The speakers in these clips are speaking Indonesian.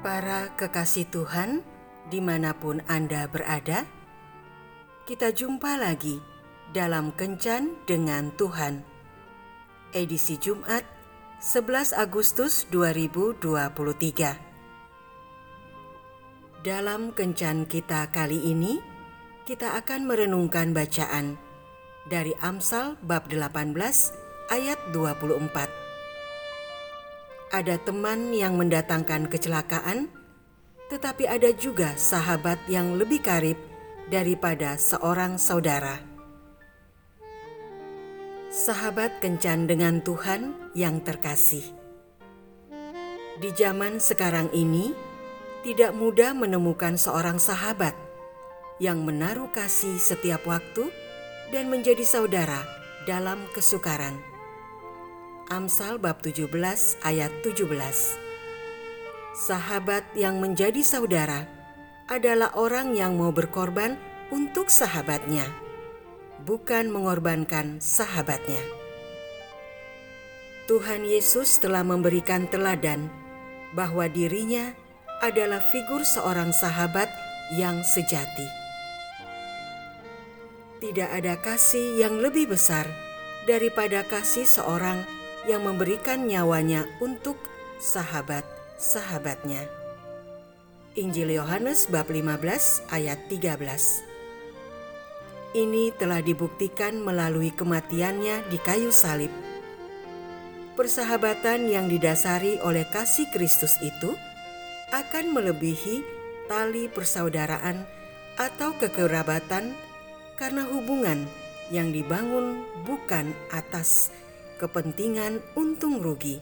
Para kekasih Tuhan, di mana pun Anda berada, kita jumpa lagi dalam Kencan dengan Tuhan. Edisi Jumat 11 Agustus 2023. Dalam Kencan kita kali ini, kita akan merenungkan bacaan dari Amsal bab 18 ayat 24 ada teman yang mendatangkan kecelakaan, tetapi ada juga sahabat yang lebih karib daripada seorang saudara. Sahabat kencan dengan Tuhan yang terkasih. Di zaman sekarang ini, tidak mudah menemukan seorang sahabat yang menaruh kasih setiap waktu dan menjadi saudara dalam kesukaran Amsal bab 17 ayat 17. Sahabat yang menjadi saudara adalah orang yang mau berkorban untuk sahabatnya, bukan mengorbankan sahabatnya. Tuhan Yesus telah memberikan teladan bahwa dirinya adalah figur seorang sahabat yang sejati. Tidak ada kasih yang lebih besar daripada kasih seorang yang memberikan nyawanya untuk sahabat-sahabatnya. Injil Yohanes bab 15 ayat 13. Ini telah dibuktikan melalui kematiannya di kayu salib. Persahabatan yang didasari oleh kasih Kristus itu akan melebihi tali persaudaraan atau kekerabatan karena hubungan yang dibangun bukan atas kepentingan untung rugi,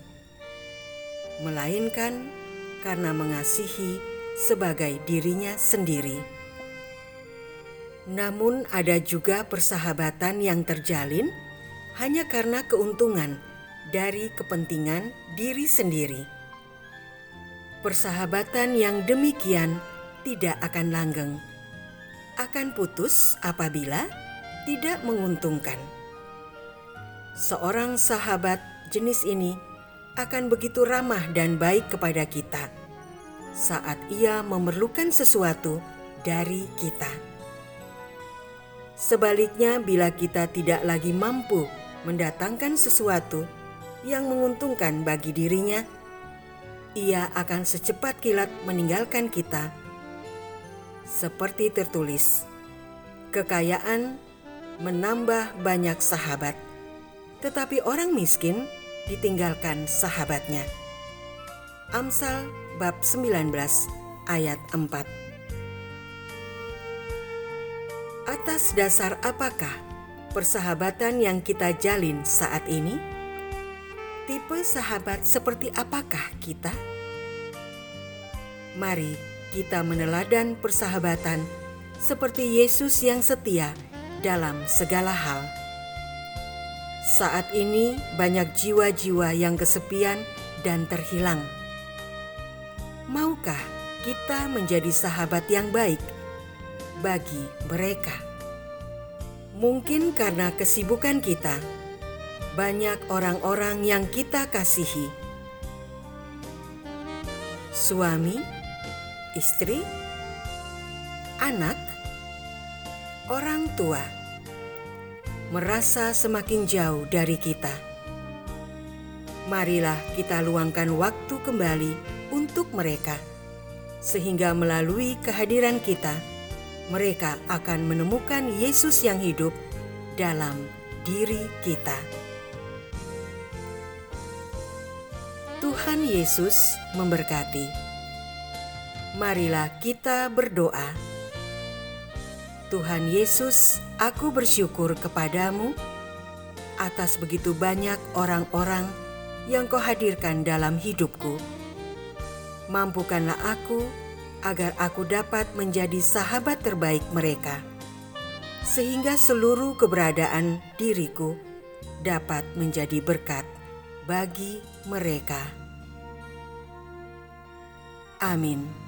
melainkan karena mengasihi sebagai dirinya sendiri. Namun, ada juga persahabatan yang terjalin hanya karena keuntungan dari kepentingan diri sendiri. Persahabatan yang demikian tidak akan langgeng, akan putus apabila tidak menguntungkan seorang sahabat jenis ini akan begitu ramah dan baik kepada kita saat ia memerlukan sesuatu dari kita. Sebaliknya, bila kita tidak lagi mampu mendatangkan sesuatu yang menguntungkan bagi dirinya, ia akan secepat kilat meninggalkan kita. Seperti tertulis, kekayaan menambah banyak sahabat tetapi orang miskin ditinggalkan sahabatnya. Amsal bab 19 ayat 4 Atas dasar apakah persahabatan yang kita jalin saat ini? Tipe sahabat seperti apakah kita? Mari kita meneladan persahabatan seperti Yesus yang setia dalam segala hal. Saat ini banyak jiwa-jiwa yang kesepian dan terhilang. Maukah kita menjadi sahabat yang baik bagi mereka? Mungkin karena kesibukan kita, banyak orang-orang yang kita kasihi. Suami, istri, anak, orang tua merasa semakin jauh dari kita. Marilah kita luangkan waktu kembali untuk mereka, sehingga melalui kehadiran kita, mereka akan menemukan Yesus yang hidup dalam diri kita. Tuhan Yesus memberkati. Marilah kita berdoa. Tuhan Yesus, aku bersyukur kepadamu atas begitu banyak orang-orang yang kau hadirkan dalam hidupku. Mampukanlah aku agar aku dapat menjadi sahabat terbaik mereka, sehingga seluruh keberadaan diriku dapat menjadi berkat bagi mereka. Amin.